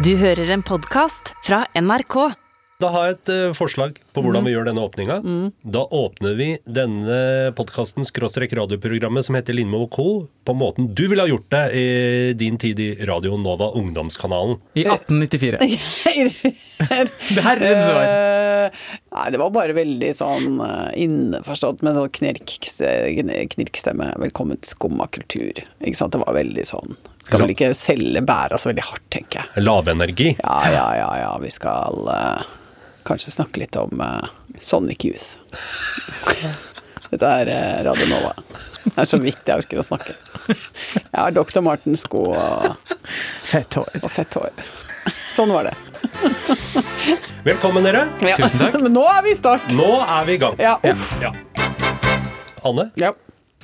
Du hører en podkast fra NRK. Da har jeg et eh, forslag på hvordan vi gjør denne åpninga. Da åpner vi denne podkasten skråstrek radioprogrammet som heter Lindmo og co. på måten du ville ha gjort det i din tid i Radio Nova, ungdomskanalen. I 1894. det herrens år. Eh, nei, det var bare veldig sånn eh, innforstått med sånn knirkstemme. Knirk Velkommen til skumma kultur. Ikke sant. Det var veldig sånn Skal vel ikke selge bæra så veldig hardt, tenker jeg. Lavenergi. Ja, ja, ja, ja. Vi skal uh, kanskje snakke litt om uh, Sonic Youth. Dette er uh, Radio Nova. Det er så vidt jeg orker å snakke. Jeg har Dr. Martens-sko og, Fett hår. og fett hår. Sånn var det. Velkommen, dere. Ja. Tusen takk. Men nå er vi i start. Nå er vi i gang. Ja, uff. Ja. Anne, Ja.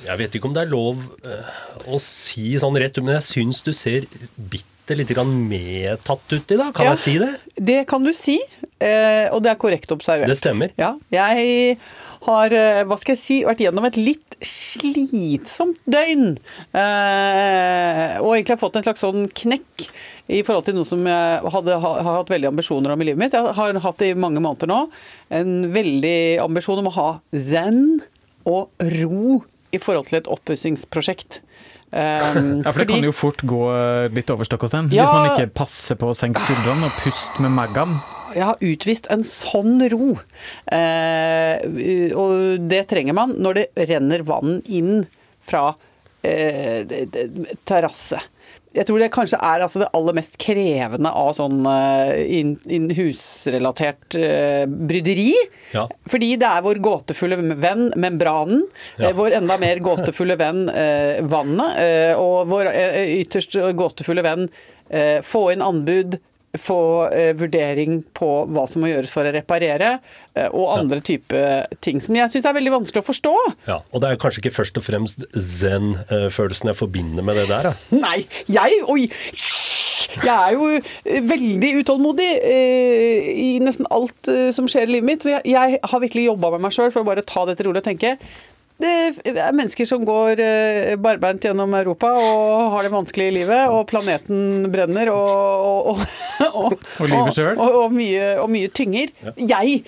jeg vet ikke om det er lov eh, å si sånn rett ut, men jeg syns du ser bitte lite grann medtatt ut i dag. Kan Ja. jeg si det? Det kan du si, eh, og det er korrekt observert. Det stemmer. Ja, jeg har, eh, hva skal jeg si, vært gjennom et litt slitsomt døgn. Eh, og egentlig har fått en slags sånn knekk i forhold til noe som jeg hadde, har, har hatt veldig ambisjoner om i livet mitt. Jeg har hatt det i mange måneder nå. En veldig ambisjon om å ha zen og ro i forhold til et oppussingsprosjekt. Um, Ja, for det kan jo fort gå eh, litt over stokk og stein. Ja. Hvis man ikke passer på å senke skuldrene og puste med magen. Jeg har utvist en sånn ro. Eh, og det trenger man når det renner vann inn fra eh, terrasse. Jeg tror det kanskje er altså det aller mest krevende av sånn eh, husrelatert eh, bryderi. Ja. Fordi det er vår gåtefulle venn membranen, Ja. vår enda mer gåtefulle venn vannet, og vår ytterst gåtefulle venn få inn anbud, få eh, vurdering på hva som må gjøres for å reparere, eh, og andre type ting som jeg syns er veldig vanskelig å forstå. Ja, Og det er kanskje ikke først og fremst zen-følelsen jeg forbinder med det der. Da. Nei, jeg Oi! Jeg er jo eh, veldig utålmodig eh, i nesten alt eh, som skjer i livet mitt. Så jeg, jeg har virkelig jobba med meg sjøl for å bare ta dette rolig og tenke det er mennesker som går eh, barbeint gjennom Europa og har det vanskelig i livet, og planeten brenner, og Og, og, Og. Og, mye, mye tynger. Jeg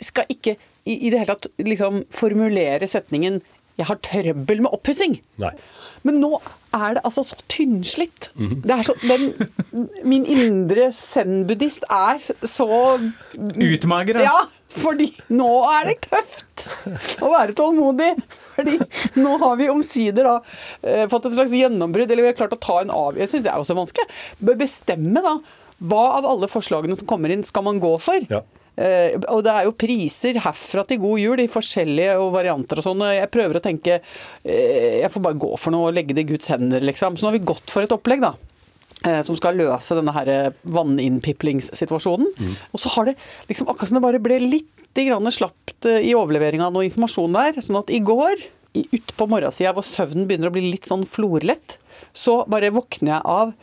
skal ikke i, i det hele tatt liksom formulere setningen 'jeg har trøbbel med oppussing'. Men nå er det altså så tynnslitt. Det er så, den, min indre zen-buddhist er så Utmagra. Ja, fordi nå er det tøft å være tålmodig. Fordi nå har vi omsider da eh, fått et slags gjennombrudd, eller vi har klart å ta en av... Jeg syns det er også vanskelig. Bør bestemme da hva av alle forslagene som kommer inn, skal man gå for. Ja. Uh, og det er jo priser herfra til god jul i forskjellige og varianter og sånn. Jeg prøver å tenke uh, Jeg får bare gå for noe og legge det i Guds hender, liksom. Så nå har vi gått for et opplegg, da. Eh, Som skal løse denne her vanninnpiplingssituasjonen. Mm. Og så har det liksom akkurat som det bare ble litt grann slapt eh, i overleveringa av noe informasjon der. Sånn at i går, utpå morgensida hvor søvnen begynner å bli litt sånn florlett, så bare våkner jeg av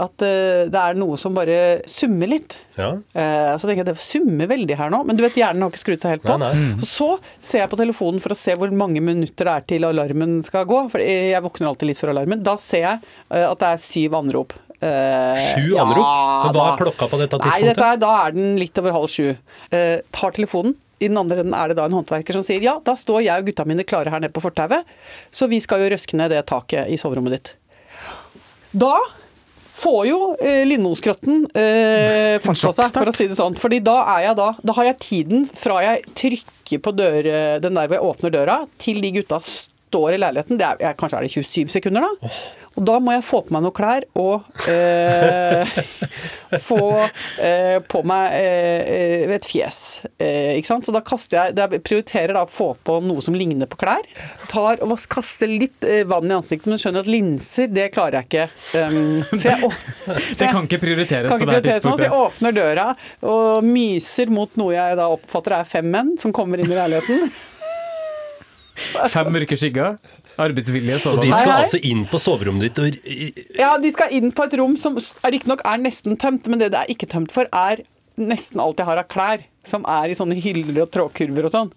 at eh, det er noe som bare summer litt. Ja. Eh, Så tenker jeg det summer veldig her nå, men du vet hjernen har ikke skrudd seg helt på. Nei, nei. Så ser jeg på telefonen for å se hvor mange minutter det er til alarmen skal gå. For jeg våkner alltid litt før alarmen. Da ser jeg eh, at det er syv anrop. Eh, Sju ja, anrop? Men hva da- er klokka på dette Nei, dette er, da er den litt over halv sju. Eh, tar telefonen. I den andre enden er det da en håndverker som sier ja, da står jeg og gutta mine klare her nede på fortauet, så vi skal jo røske ned det taket i soverommet ditt. Da får jo eh, Lindmoskrotten eh, fart på seg, for å si det sånn. Fordi da er jeg da Da har jeg tiden fra jeg trykker på dør, den der hvor jeg åpner døra, til de gutta står i leiligheten. Det er, jeg, kanskje er det 27 sekunder, da. Og da må jeg få på meg noen klær og eh, få eh, på meg eh, et fjes. Eh, ikke sant? Så da kaster jeg Jeg prioriterer da å få på noe som ligner på klær. Tar og kaster litt eh, vann i ansiktet, men skjønner at linser, det klarer jeg ikke. Um, så jeg, å, så Det kan ikke prioriteres kan på ikke det tidspunktet. så jeg åpner døra og myser mot noe jeg da oppfatter er fem menn som kommer inn i leiligheten. Fem mørke skygger. Arbeidsvilje Og de skal altså inn på soverommet ditt og Ja, de skal inn på et rom som riktignok er nesten tømt, men det det er ikke tømt for, er nesten alt jeg har av klær, som er i sånne hyller og trådkurver og sånn.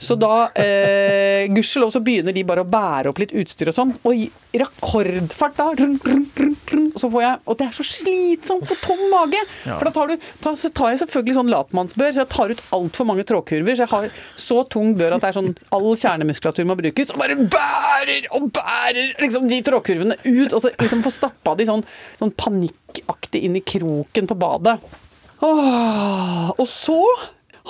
Så da, eh, gudskjelov, så begynner de bare å bære opp litt utstyr og sånn. Og i rekordfart da, rung, rung, rung, og så får jeg Og det er så slitsomt på tom mage! For da tar, du, ta, tar jeg selvfølgelig sånn latmannsbør, så jeg tar ut altfor mange trådkurver. Så jeg har så tung bør at det er sånn all kjernemuskulatur må brukes, og bare bærer og bærer liksom de trådkurvene ut. Og så liksom får stappa de sånn, sånn panikkaktig inn i kroken på badet. Åh, og så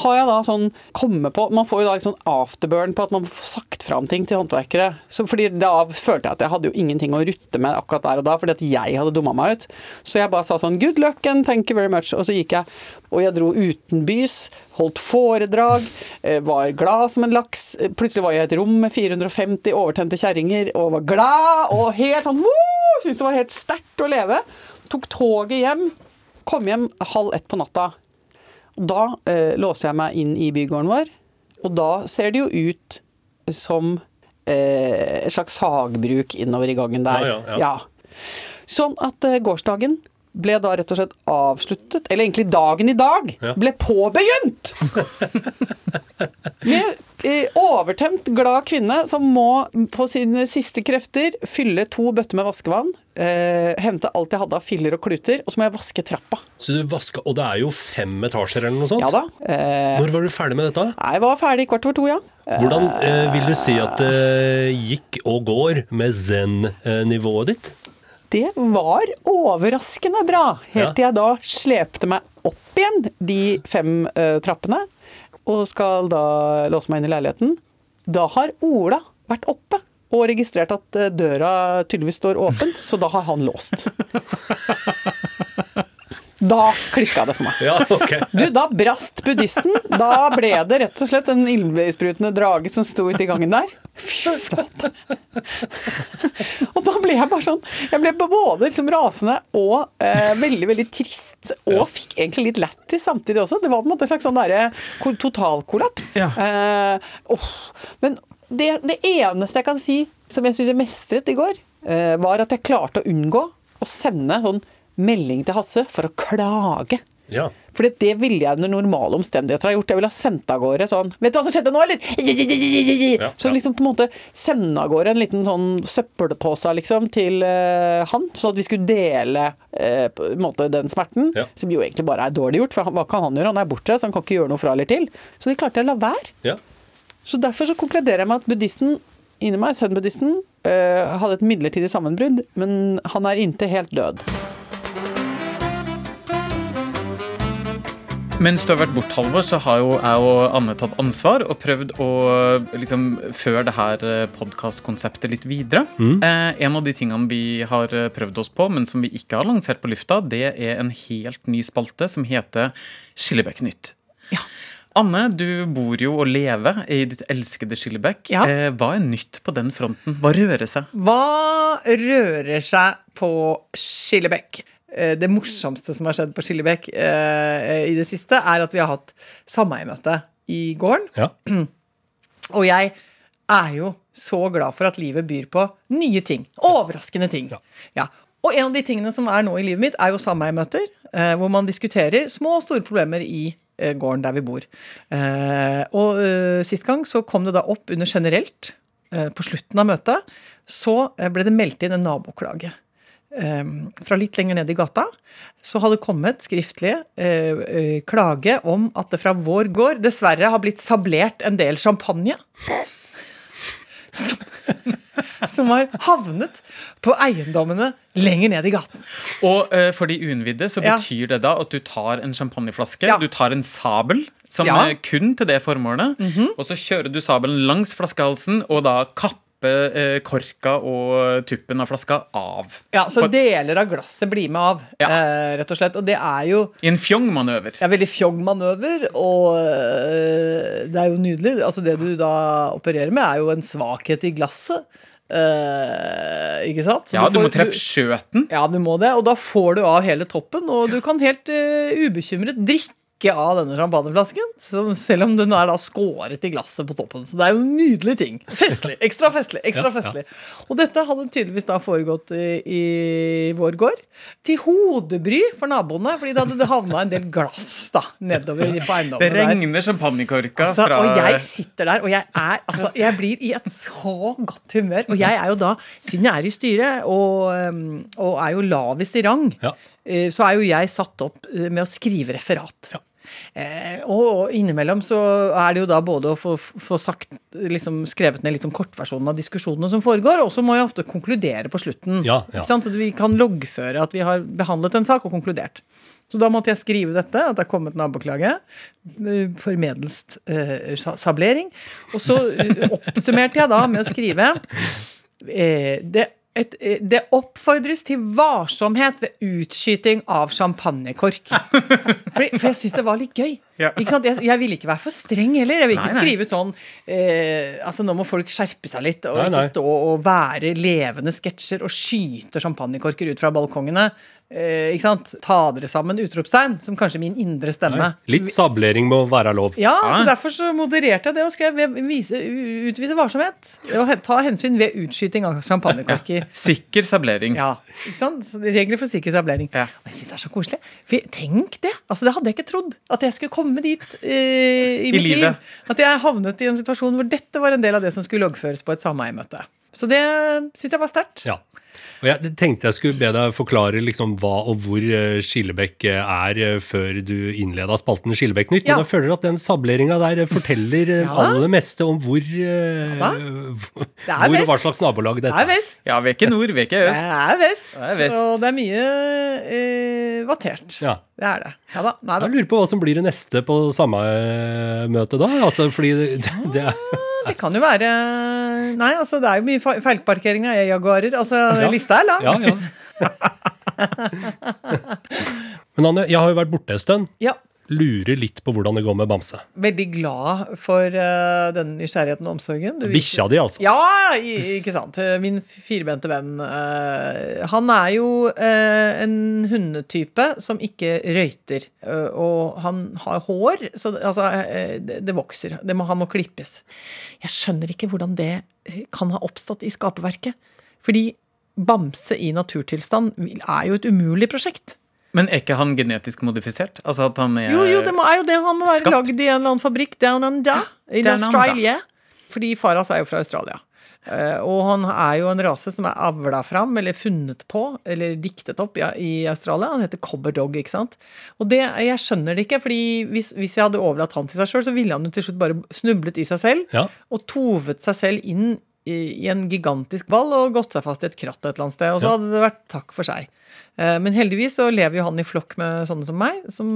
har jeg da sånn komme på Man får jo da litt sånn afterburn på at man får sagt fram ting til håndverkere. Så fordi Da følte jeg at jeg hadde jo ingenting å rutte med akkurat der og da, fordi at jeg hadde dumma meg ut. Så jeg bare sa sånn good luck and thank you very much. Og så gikk jeg, og jeg dro utenbys, holdt foredrag, eh, var glad som en laks. Plutselig var jeg i et rom med 450 overtente kjerringer og var glad og helt sånn! Syntes det var helt sterkt å leve. Tok toget hjem. Kom hjem halv ett på natta. Da eh, låser jeg meg inn i bygården vår, og da ser det jo ut som eh, et slags sagbruk innover i gangen der. Ja, ja, ja. Sånn at eh, gårsdagen ble da rett og slett avsluttet, eller egentlig dagen i dag, Ja. ble påbegynt! Med eh, overtent, glad kvinne som må på sine siste krefter fylle to bøtter med vaskevann, eh, hente alt jeg hadde av filler og kluter, og så må jeg vaske trappa. Så du vaska, Og det er jo fem etasjer eller noe sånt? Ja da. Eh, Når var du ferdig med dette? jeg var ferdig kvart over to, ja. Hvordan eh, vil du si at det gikk og går med zen-nivået ditt? Det var overraskende bra, helt til jeg da slepte meg opp igjen de fem uh, trappene, og skal da låse meg inn i leiligheten. Da har Ola vært oppe og registrert at uh, døra tydeligvis står åpen, så da har han låst. Da klikka det for meg. Ja, okay. Du, da brast buddhisten. Da ble det rett og slett en ildsprutende drage som sto ute i gangen der. Fy flate. Og da ble jeg bare sånn Jeg ble både liksom rasende og eh, veldig, veldig trist. Og fikk egentlig litt lættis samtidig også. Det var på en måte en slags sånn derre totalkollaps. Ja. Eh, oh. Men det, det eneste jeg kan si som jeg syns jeg mestret i går, eh, var at jeg klarte å unngå å sende sånn melding til Hasse for å klage. Ja. For det ville jeg under normale omstendigheter ha gjort. Jeg ville ha sendt av gårde sånn Vet du hva som skjedde nå, eller? Ja, Så ja. liksom på en måte sende av gårde en liten sånn søppelpose liksom, til uh, han, sånn at vi skulle dele uh, på en måte den smerten. Som jo egentlig bare er dårlig gjort, for han, hva kan han gjøre? Han er borte, så han kan ikke gjøre noe fra eller til. Så de klarte å la være. ja. Så derfor så konkluderer jeg med at buddhisten inni meg, zen-buddhisten, uh, hadde et midlertidig sammenbrudd, men han er inntil helt død. Mens du har vært bort, Halvor, så har jo jeg og Anne tatt ansvar og prøvd å liksom føre det her podkastkonseptet litt videre. Eh, en av de tingene vi har eh, prøvd oss på, men som vi ikke har lansert på lufta, det er en helt ny spalte som heter Skillebekk-nytt. Anne, du bor jo og lever i ditt elskede Skillebekk. Ja. Eh, hva er nytt på den fronten? Hva rører seg? Hva rører seg på Skillebekk? Eh, Det morsomste som har skjedd på Skillebekk eh, i det siste, er at vi har hatt sameiemøte i gården. ja. Og jeg er jo så glad for at livet byr på nye ting. Overraskende ting. Ja. Ja. Og en av de tingene som er nå i livet mitt, er jo sameiemøter. eh, Hvor man diskuterer små og store problemer i gården der vi bor. Eh, Og sist gang så kom det da opp under generelt, eh, på slutten av møtet, så ble det meldt inn en naboklage. Eh, Fra litt lenger ned i gata så hadde det kommet skriftlig eh, eh, klage om at det fra vår gård dessverre har blitt sablert en del champagne. Som, som har havnet på eiendommene lenger ned i gaten. Og eh, for de uinnvidde så Ja. betyr det da at du tar en champagneflaske, Ja. du tar en sabel, som Ja. Er kun til det formålet, og så kjører du sabelen langs flaskehalsen, og da kapper eh, korka og tuppen av flaska av. Ja, Så På- deler av glasset blir med av, Ja. eh, rett og slett. Og det er jo I en fjong-manøver. ja, veldig fjong manøver, og eh, det er jo nydelig. Altså Det du da opererer med, er jo en svakhet i glasset. Uh, ikke sant? Så Ja, du må treffe skjøten. Ja, du må det, og da får du av hele toppen, og du kan helt uh, ubekymret drikke drikke av denne champagneflasken. Selv om den er da skåret i glasset på toppen. Så det er jo en nydelig ting. Festlig. Ekstra festlig. ekstra Ja, ja. festlig. Og dette hadde tydeligvis da foregått i, i vår gård. Til hodebry for naboene, fordi det hadde havna en del glass da nedover på Det eiendommen. der. regner champagnekorka Altså, fra og jeg sitter der, og jeg er altså, Jeg blir i et så godt humør. Og jeg er jo da, siden jeg er i styret, og, um, og er jo lavest i rang, Ja. eh, så er jo jeg satt opp eh, med å skrive referat. Ja. Eh, og, innimellom så er det jo da både å få, få sagt, liksom skrevet ned litt sånn kortversjonen av diskusjonene som foregår, og så må jeg ofte konkludere på slutten. Ja, ja. Så vi kan loggføre at vi har behandlet en sak og konkludert. Så da måtte jeg skrive dette, at det er kommet naboklage. Formedelst For medelst eh, sablering. Og så eh, oppsummerte jeg da med å skrive eh, det, et, eh, det oppfordres til varsomhet ved utskyting av champagnekork. For, for jeg syns det var litt gøy. Ja. Jeg, jeg ville ikke være for streng heller. Jeg vil ikke Nei, nei. skrive sånn eh, Altså, nå må folk skjerpe seg litt, og Nei, ikke stå og være levende sketsjer og skyte champagnekorker ut fra balkongene. Eh, ikke sant? Ta dere sammen! Utropstegn, som kanskje min indre stemme. Litt sablering må være lov. Ja, så derfor så modererte jeg det og skrev vise, utvise varsomhet. Og ta hensyn ved utskyting av champagnekorker. Sikker sablering. Ja, ikke sant? Regler for sikker sablering. Ja. Og jeg synes det er så koselig. For tenk det! Altså, det hadde jeg ikke trodd. At jeg skulle komme dit eh, i, I mitt liv. livet. At jeg havnet i en situasjon hvor dette var en del av det som skulle loggføres på et sameiemøte. Så det syns jeg var sterkt. Ja. Og jeg tenkte jeg skulle be deg forklare liksom hva og hvor eh, Skillebekk eh, er eh, før du innleda spalten Skillebekk-nytt. Ja. Men jeg føler at den sableringa der forteller Ja. aller meste om hvor, ja, hvor Det og hva slags nabolag Det dette er vest. Ja, vi er ikke nord, vi er ikke Det øst. er vest. Det er vest. Og det er mye eh, vattert. Ja. Det er det. Ja da. Nei da. Jeg lurer på hva som blir det neste på samme eh, møte da. Altså, fordi det, det er Det kan jo være Nei, altså, det er jo mye fe- feilparkeringer av Jaguarer. Altså, Ja. lista er lang. Ja, ja. Men Anne, jeg har jo vært borte en stund. Ja. Lurer litt på hvordan det går med Bamse. Veldig glad for uh, den nysgjerrigheten og omsorgen. Bikkja di, altså. Ja, ikke sant. Min firbente venn. Uh, han er jo uh, en hundetype som ikke røyter. eh, og han har hår, så altså, eh, det, det vokser. Det må, han må klippes. Jeg skjønner ikke hvordan det eh, kan ha oppstått i skaperverket. Fordi bamse i naturtilstand er jo et umulig prosjekt. Men er ikke han genetisk modifisert? Altså at han er Jo, jo, det må, er jo det. Han må være Skapt. lagd i en eller annen fabrikk down under in Down under. Australia. Fordi far hans er jo fra Australia. Eh, og han er jo en rase som er avla fram, eller funnet på, eller diktet opp ja, i Australia. Han heter Cobber Dog, ikke sant. Og det, jeg skjønner det ikke, fordi hvis, hvis jeg hadde overlatt han til seg sjøl, så ville han jo til slutt bare snublet i seg selv Ja. og tovet seg selv inn i, i en gigantisk ball og gått seg fast i et kratt et eller annet sted. Og så hadde det vært takk for seg. Eh, Men heldigvis så lever jo han i flokk med sånne som meg, som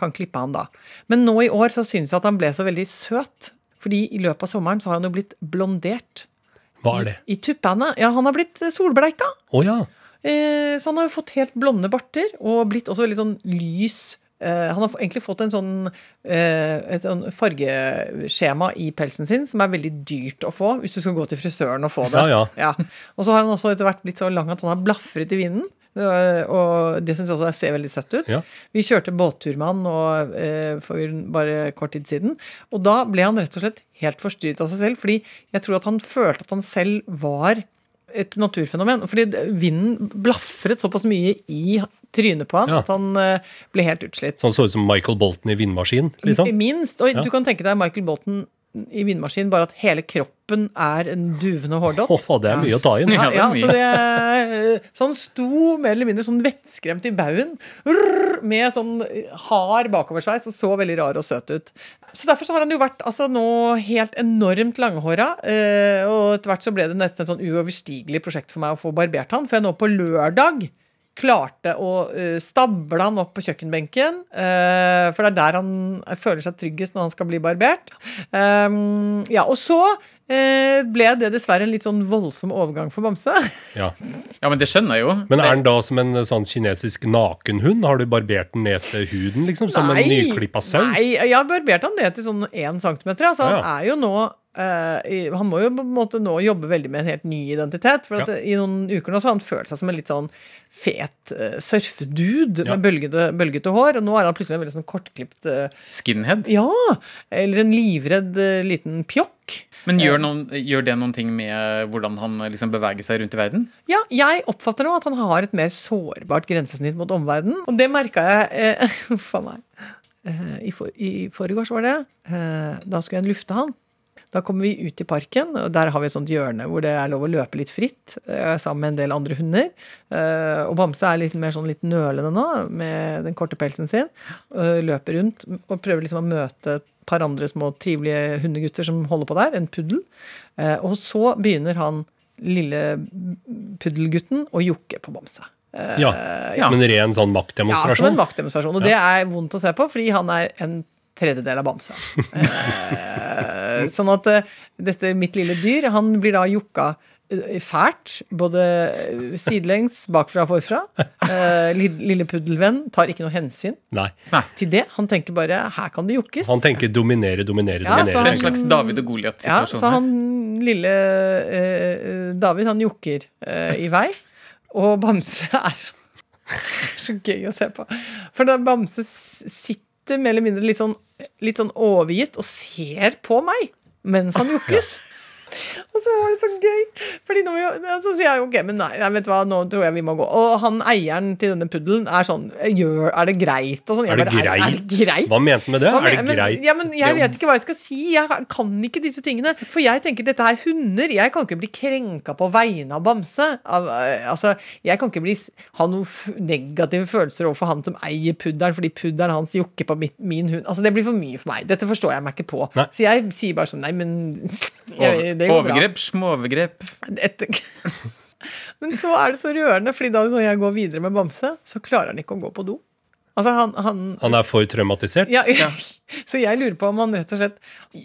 kan klippe han da. Men nå i år så syns jeg at han ble så veldig søt. Fordi i løpet av sommeren så har han jo blitt blondert. Hva er det? I tuppene. Ja, han har blitt solbleika. Å ja. Eh, Så han har jo fått helt blonde barter, og blitt også veldig sånn lys. Eh, Han har egentlig fått en sånn, eh, et sånn fargeskjema i pelsen sin som er veldig dyrt å få hvis du skal gå til frisøren og få det. Ja, ja. Og så har han også etter hvert blitt så lang at han har blafret i vinden. Eh, Og det syns jeg også ser veldig søtt ut. Ja. Vi kjørte båttur med han for bare kort tid siden. Og da ble han rett og slett helt forstyrret av seg selv, fordi jeg tror at han følte at han selv var et naturfenomen. Fordi vinden blafret såpass mye i trynet på han Ja. at han eh, ble helt utslitt. Så han så ut som Michael Bolton i vindmaskin, liksom. Minst. Og Ja. du kan tenke deg Michael Bolton i vindmaskin, bare at hele kroppen er en duvende hårdott. Oh, det er mye å ta inn. Ja, ja, så, det, så han sto mer eller mindre sånn vettskremt i baugen med sånn hard bakoversveis og så veldig rar og søt ut. Så derfor så har han jo vært altså, nå helt enormt langhåra. Eh, og etter hvert så ble det nesten et sånn uoverstigelig prosjekt for meg å få barbert han. For jeg nå på lørdag klarte å uh, stable han opp på kjøkkenbenken. Uh, for det er der han føler seg tryggest når han skal bli barbert. Um, ja, og så ble det dessverre en litt sånn voldsom overgang for Bamse. Ja. Ja, men det skjønner jeg jo. Men er den da som en sånn kinesisk nakenhund? Har du barbert den ned til huden, liksom? Som en nyklippa sau? Nei, jeg har barbert han ned til sånn én centimeter. Altså, Ja. Han er jo nå Uh, Han må jo på en måte nå jobbe veldig med en helt ny identitet. For at Ja. I noen uker nå så har han følt seg som en litt sånn fet uh, surfedude Ja. med bølgete, bølgete hår. Og nå er han plutselig en veldig sånn kortklipt uh, Skinhead. Ja! Eller en livredd eh, liten pjokk. Men gjør, noen, gjør det noen ting med hvordan han liksom beveger seg rundt i verden? Ja, jeg oppfatter nå at han har et mer sårbart grensesnitt mot omverdenen. Og det merka jeg eh, Faen, meg. Eh, I, for, I forgårs var det. Eh, da skulle jeg lufte han. Da kommer vi ut i parken, og der har vi et sånt hjørne hvor det er lov å løpe litt fritt eh, sammen med en del andre hunder. Eh, og Bamse er litt mer sånn litt nølende nå med den korte pelsen sin. eh, løper rundt og prøver liksom å møte par andre små trivelige hundegutter som holder på der. En puddel. Eh, og så begynner han lille puddelgutten å jokke på Bamse. Eh, Ja. ja. Som en ren sånn ja, som en maktdemonstrasjon? Og Og det er vondt å se på, fordi han er en tredjedel av Bamse. Eh, sånn at dette mitt lille dyr, han blir da jokka fælt. Både eh, sidelengs, bakfra og forfra. Eh, lille puddelvenn tar ikke noe hensyn Nei. til det. Han tenker bare 'her kan det jokkes'. Han tenker dominere, dominere, Ja, så dominere. En slags David og Goliat-situasjon så han lille eh, David, han jokker eh, i vei. Og Bamse er så, så gøy å se på. For da Bamse sitter mer eller mindre litt sånn, litt sånn overgitt og ser på meg mens han jokkes. Og så var det så gøy. Fordi nå, så sier jeg ok, men nei, nei, vet du hva, nå tror jeg vi må gå. Og han eieren til denne puddelen er sånn gjør, Er det greit? Og sånn. Er det bare, greit? Er, det greit? Hva mente han med det? Hva Er det men- greit? Ja, men jeg vet ikke hva jeg skal si. Jeg kan ikke disse tingene. For jeg tenker dette er hunder. Jeg kan ikke bli krenka på vegne av Bamse. Av, eh, altså, jeg kan ikke bli, ha noen negative følelser overfor han som eier puddelen, fordi puddelen hans jokker på mitt, min hund. Altså, det blir for mye for meg. Dette forstår jeg meg ikke på. Nei. Så jeg sier bare sånn Nei, men jeg, det går bra. Overgrep, småovergrep. Men så er det så rørende, Fordi da når jeg går videre med Bamse, så klarer han ikke å gå på do. Altså, han, han, Han er for traumatisert? ja, Så jeg lurer på om han rett og slett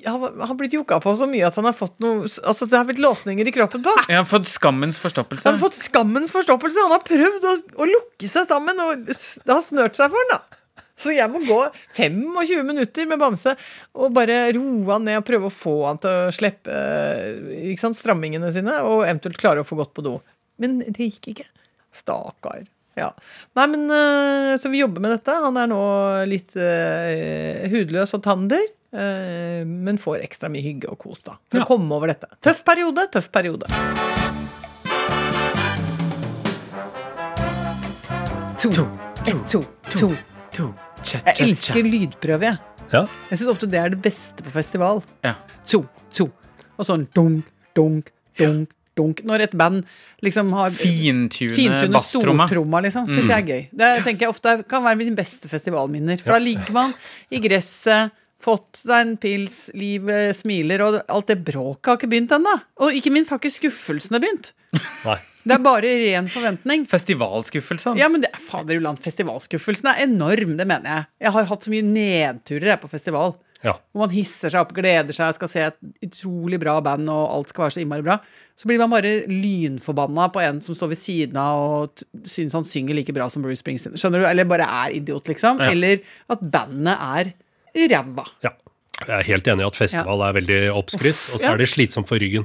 har, har blitt jokka på så mye at han har fått noe Altså det har blitt låsninger i kroppen på. han. har fått skammens forstoppelse. Han har fått skammens forstoppelse. Han har prøvd å, å lukke seg sammen, og det har snørt seg for han da. Så jeg må gå 25 minutter med Bamse og bare roe han ned og prøve å få han til å slippe sant, strammingene sine, og eventuelt klare å få gått på do. Men det gikk ikke. Stakkar. Ja. Nei, men eh, Så vi jobber med dette. Han er nå litt uh, hudløs og tander. Uh, men får ekstra mye hygge og kos, da. For Ja. å komme over dette. Tøff periode, tøff periode. To, to, to, to. To. Cha, Jeg cha, elsker lydprøve, jeg. Ja. Jeg syns ofte det er det beste på festival. Ja. To, to. Og sånn dunk, dunk, dunk, dunk. Når et band liksom har Fintune Fintune stortromma, liksom. Syns jeg er gøy. Det tenker jeg ofte kan være mine beste festivalminner. For da ligger man i gresset, fått seg en pils, livet smiler, og alt det bråket har ikke begynt ennå. Og ikke minst har ikke skuffelsene begynt. Nei. Det er bare ren forventning. Festivalskuffelsen. Ja, men det, fader uland, festivalskuffelsen er enorm, det mener jeg. Jeg har hatt så mye nedturer jeg på festival. Ja. Hvor man hisser seg opp, gleder seg, skal se et utrolig bra band, og alt skal være så innmari bra. Så blir man bare lynforbanna på en som står ved siden av og syns han synger like bra som Bruce Springsteen. Skjønner du? Eller bare er idiot, liksom. Ja. Eller at bandet er ræva. ja. Jeg er helt enig i at festival er veldig oppskrytt, og så ja. er det slitsomt for ryggen.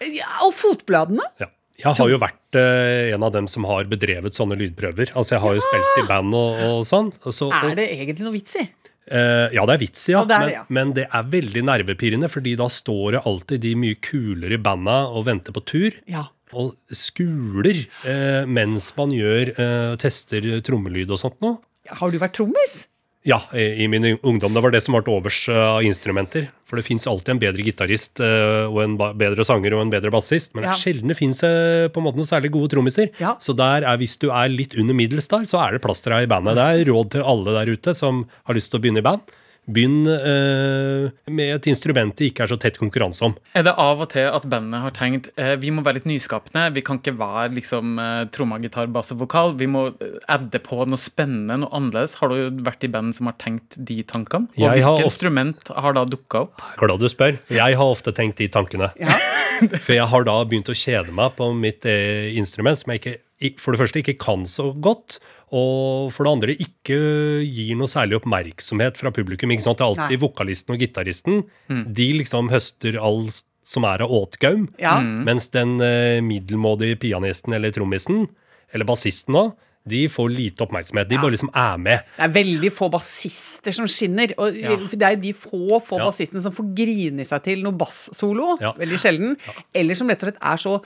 Ja, og fotbladene! Ja. Jeg har jo vært eh, en av dem som har bedrevet sånne lydprøver. Altså, jeg har jo spilt i band og, og sånn. og Så, og, Er det egentlig noe vits i? eh, ja, det er vits ja. Og det er Men, det, ja. men det er veldig nervepirrende, fordi da står det alltid de mye kulere banda og venter på tur. Ja. Og skuler eh, mens man gjør eh, tester trommelyd og sånt noe. Har du vært trommis? Ja, i, min ungdom. Det var det som var til overs eh, av instrumenter. For det fins alltid en bedre gitarist eh, og en bedre sanger og en bedre bassist. Men Ja. sjelden det fins måte noen særlig gode trommiser. Ja. Så der er, hvis du er litt under middels der, så er det plass til deg i bandet. Det er råd til alle der ute som har lyst til å begynne i band. Begynn eh, med et instrument det ikke er så tett konkurranse om. Er det av og til at bandet har tenkt eh, vi må være litt nyskapende? Vi kan ikke være liksom eh, tromma, gitar, bass og vokal. Vi må eh, adde på noe spennende, noe annerledes. Har du vært i band som har tenkt de tankene? Og Jeg har ofte- instrument har da dukka opp? Glad du spør. Jeg har ofte tenkt de tankene. For jeg har da begynt å kjede meg på mitt eh, instrument, som jeg ikke, ik- for det første ikke kan så godt, og for det andre ikke gir noe særlig oppmerksomhet fra publikum. Ikke sant? Det er alltid Nei. vokalisten og gitaristen. De liksom høster all som er av åtgaum, Ja. mens den eh, middelmådige pianisten eller trommisen, eller bassisten òg, de får lite oppmerksomhet. De bare liksom er med. Det er veldig få bassister som skinner. Og det er de få få Ja. bassistene som får grine seg til noe bassolo. Ja. Veldig sjelden. Eller som rett og slett er så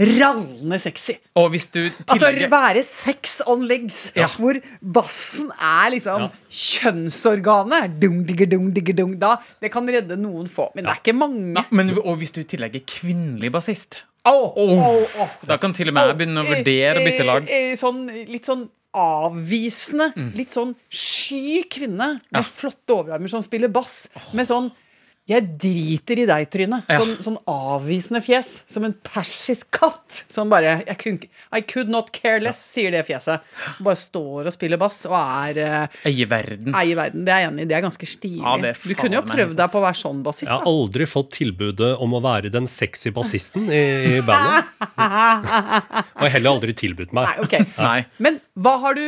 rallende sexy. Og hvis du Altså være sex on legs, hvor bassen er liksom kjønnsorganet. Dung, digge, dung, digge, dung. Da, det kan redde noen få. Men det er ikke mange. Ja, men, og hvis du tillegger kvinnelig bassist, oh, oh, oh, da kan til og med jeg begynne å vurdere å bytte lag. Eh, eh, Sånn, litt sånn avvisende, litt sånn sky kvinne med flotte overarmer som spiller bass. Med sånn 'jeg driter i deg'-tryne. Ja. Sånn, sånn avvisende fjes. Som en persisk katt. Som bare kun, I could not care less, sier det fjeset. Bare står og spiller bass og er uh, Eier verden. eier verden. Det er jeg enig i. Det er ganske stilig. Ja, er du kunne jo prøvd deg på å være sånn bassist. Jeg har aldri fått tilbudet om å være den sexy bassisten i, i bandet. Og heller aldri tilbudt meg. Nei, ok. Nei. Men hva har du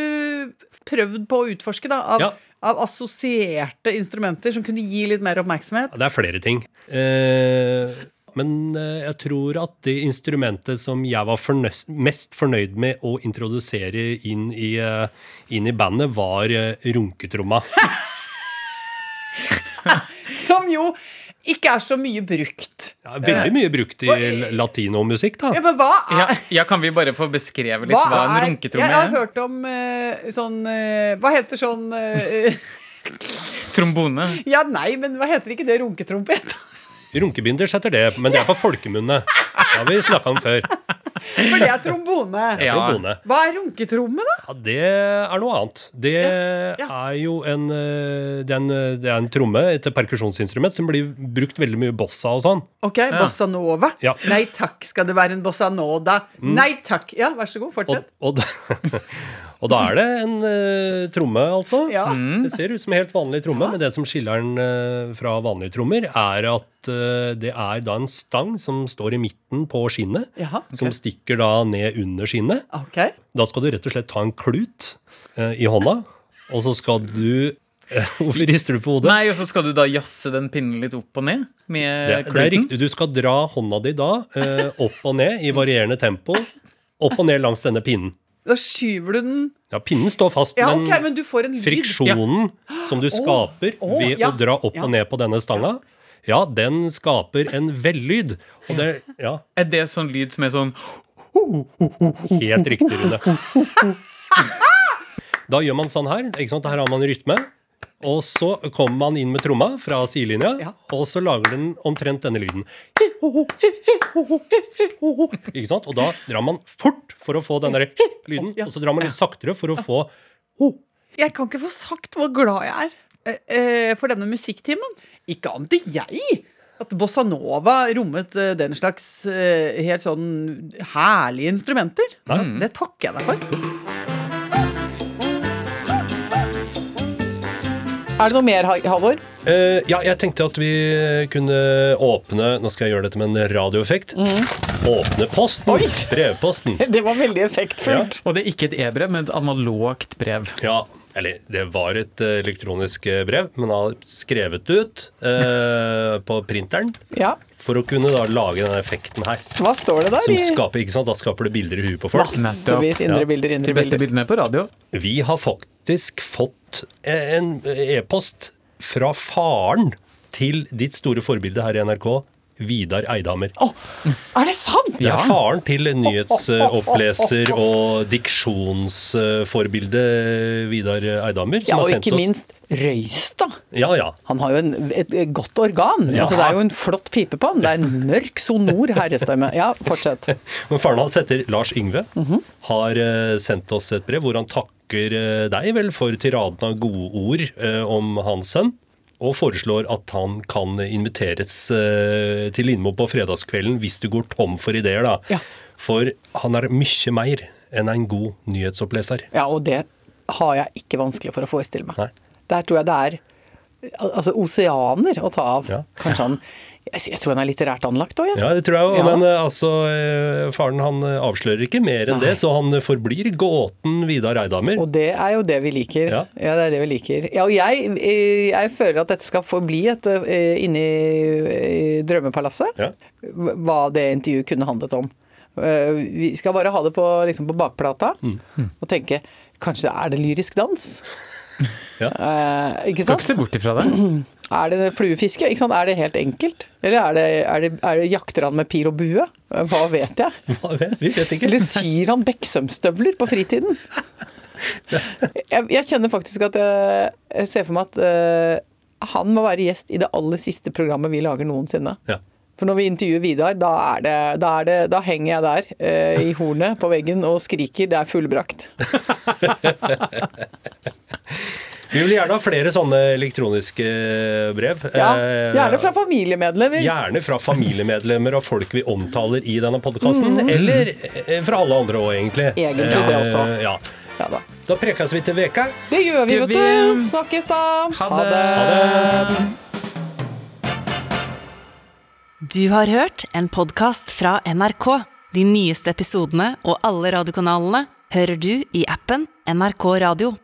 prøvd på å utforske da, av, Ja. Av assosierte instrumenter som kunne gi litt mer oppmerksomhet? Det er flere ting. Eh, men eh, jeg tror at det instrumentet som jeg var fornø mest fornøyd med å introdusere inn i, eh, inn i bandet, var eh, runketromma. Som jo ikke er så mye brukt. Ja, veldig mye brukt i latinomusikk, da. Ja, men hva er, Ja, ja, kan vi bare få beskrevet litt hva hva, en er Jeg har hørt om uh, sånn uh, Hva heter sånn uh, Trombone. Ja, nei, men hva heter ikke det runketrompet? Runkebinders heter det, men det er på folkemunne. Det har vi snakka om før. For det er trombone. Ja. Trombone. Hva er runketromme, da? Ja, det er noe annet. Det ja. er jo en, eh, det er en, eh, det er en tromme, et perkusjonsinstrument, som blir brukt veldig mye bossa og sånn. Ok, Bossa nova. Ja. Nei takk, skal det være en bossa nova? Nei takk. Ja, vær så god, fortsett. og, da, og da er det en uh, tromme, altså. Ja. Det ser ut som en helt vanlig tromme, men det som skiller den uh, fra vanlige trommer, er at det er da en stang som står i midten på skinnet, Jaha, okay. som stikker da ned under skinnet. Okay. Da skal du rett og slett ta en klut eh, i hånda, og så skal du eh, Hvorfor rister du på hodet? Nei, og så skal du da jazze den pinnen litt opp og ned med det, det er riktig. Du skal dra hånda di da eh, opp og ned i varierende tempo. Opp og ned langs denne pinnen. Da skyver du den Ja, pinnen står fast, Ja, men men du får en lyd. friksjonen som du skaper å, ved ja, å dra opp ja. og ned på denne stanga, ja, den skaper en vellyd. Og det Ja, Er det sånn lyd som er sånn helt riktig, Rune. Da gjør man sånn her. ikke sant? Her har man rytme. Og så kommer man inn med tromma fra sidelinja, Ja. og så lager den omtrent denne lyden. Ikke sant? Og da drar man fort for å få den der lyden, og så drar man litt saktere for å få Jeg kan ikke få sagt hvor glad jeg er eh, eh, for denne musikktimen. Ikke ante jeg at bossa nova rommet eh, den slags helt sånn herlige instrumenter. Det takker jeg deg for. Er det noe mer, Hal- Halvor? Uh, ja, jeg tenkte at vi kunne åpne Nå skal jeg gjøre dette med en radioeffekt. Åpne posten. Oi. Brevposten. Det var veldig effektfullt. Og det er ikke et e-brev, men et analogt brev. Ja, eller det var et eh, elektronisk eh, brev, men han har skrevet det ut eh, på printeren Ja. for å kunne da lage denne effekten her. Hva står det der? Som skaper, ikke sant? Da skaper det bilder i huet på folk. Massevis indre Ja. bilder, De beste bildene bildene på radio. Vi har faktisk fått en e-post fra faren til ditt store forbilde her i NRK, Vidar Eidhammer. Å, er det sant? Det er faren til nyhetsoppleser og diksjonsforbilde Vidar Eidhammer. som Ja, har og sendt ikke oss- minst Røystad. Ja, ja. Han har jo en, et, et godt organ. Ja. Altså, det er jo en flott pipe på han. Det er en mørk, sonor herrestemme. Ja, fortsett. Men faren hans heter Lars Yngve. Mhm. Har eh, sendt oss et brev hvor han takker eh, deg vel for tiraden av gode ord eh, om hans sønn. Og foreslår at han kan inviteres eh, til Lindmo på fredagskvelden hvis du går tom for ideer. da. Ja. For han er mye mer enn en god nyhetsoppleser. Ja, og det har jeg ikke vanskelig for å forestille meg. Nei. Der tror jeg det er altså oseaner å ta av. Ja. Kanskje han jeg, tror han er litterært anlagt òg, Ja, det tror jeg òg. Ja. Men eh, altså, eh, faren han eh, avslører ikke mer enn Nei. det, så han forblir gåten Vidar Eidhammer. Og det er jo det vi liker. Ja. Ja, det er det vi liker. Ja, og jeg, jeg føler at dette skal forbli et inni drømmepalasset. Ja. Hva det intervjuet kunne handlet om. Vi skal bare ha det på, liksom på bakplata Mm. og tenke Kanskje er det lyrisk dans? Ja. Eh, ikke sant? ikke se bort ifra det. Er det fluefiske? Ikke sant? Er det helt enkelt? Eller er det, er det, er det jakter han med pil og bue? Hva vet jeg? Hva vet- Vi vet ikke. Eller syr han Beksømstøvler på fritiden? Jeg, jeg kjenner faktisk at jeg, jeg ser for meg at uh, han må være gjest i det aller siste programmet vi lager noensinne. Ja. For når vi intervjuer Vidar, da, er det, da, er det, da henger jeg der eh, i hornet på veggen og skriker 'det er fullbrakt'. Vi vil gjerne ha flere sånne elektroniske brev. Ja, Eh, Gjerne fra familiemedlemmer. Gjerne fra familiemedlemmer og folk vi omtaler i denne podkasten. Eller eh, fra alle andre òg, egentlig. Egentlig Egentlig det også. Eh, Ja. Ja da. Da prekes vi til veka. Det gjør vi, vet du. Snakkes da. Ha det. Ha det. Du har hørt en podkast fra NRK. De nyeste episodene og alle radiokanalene hører du i appen NRK Radio.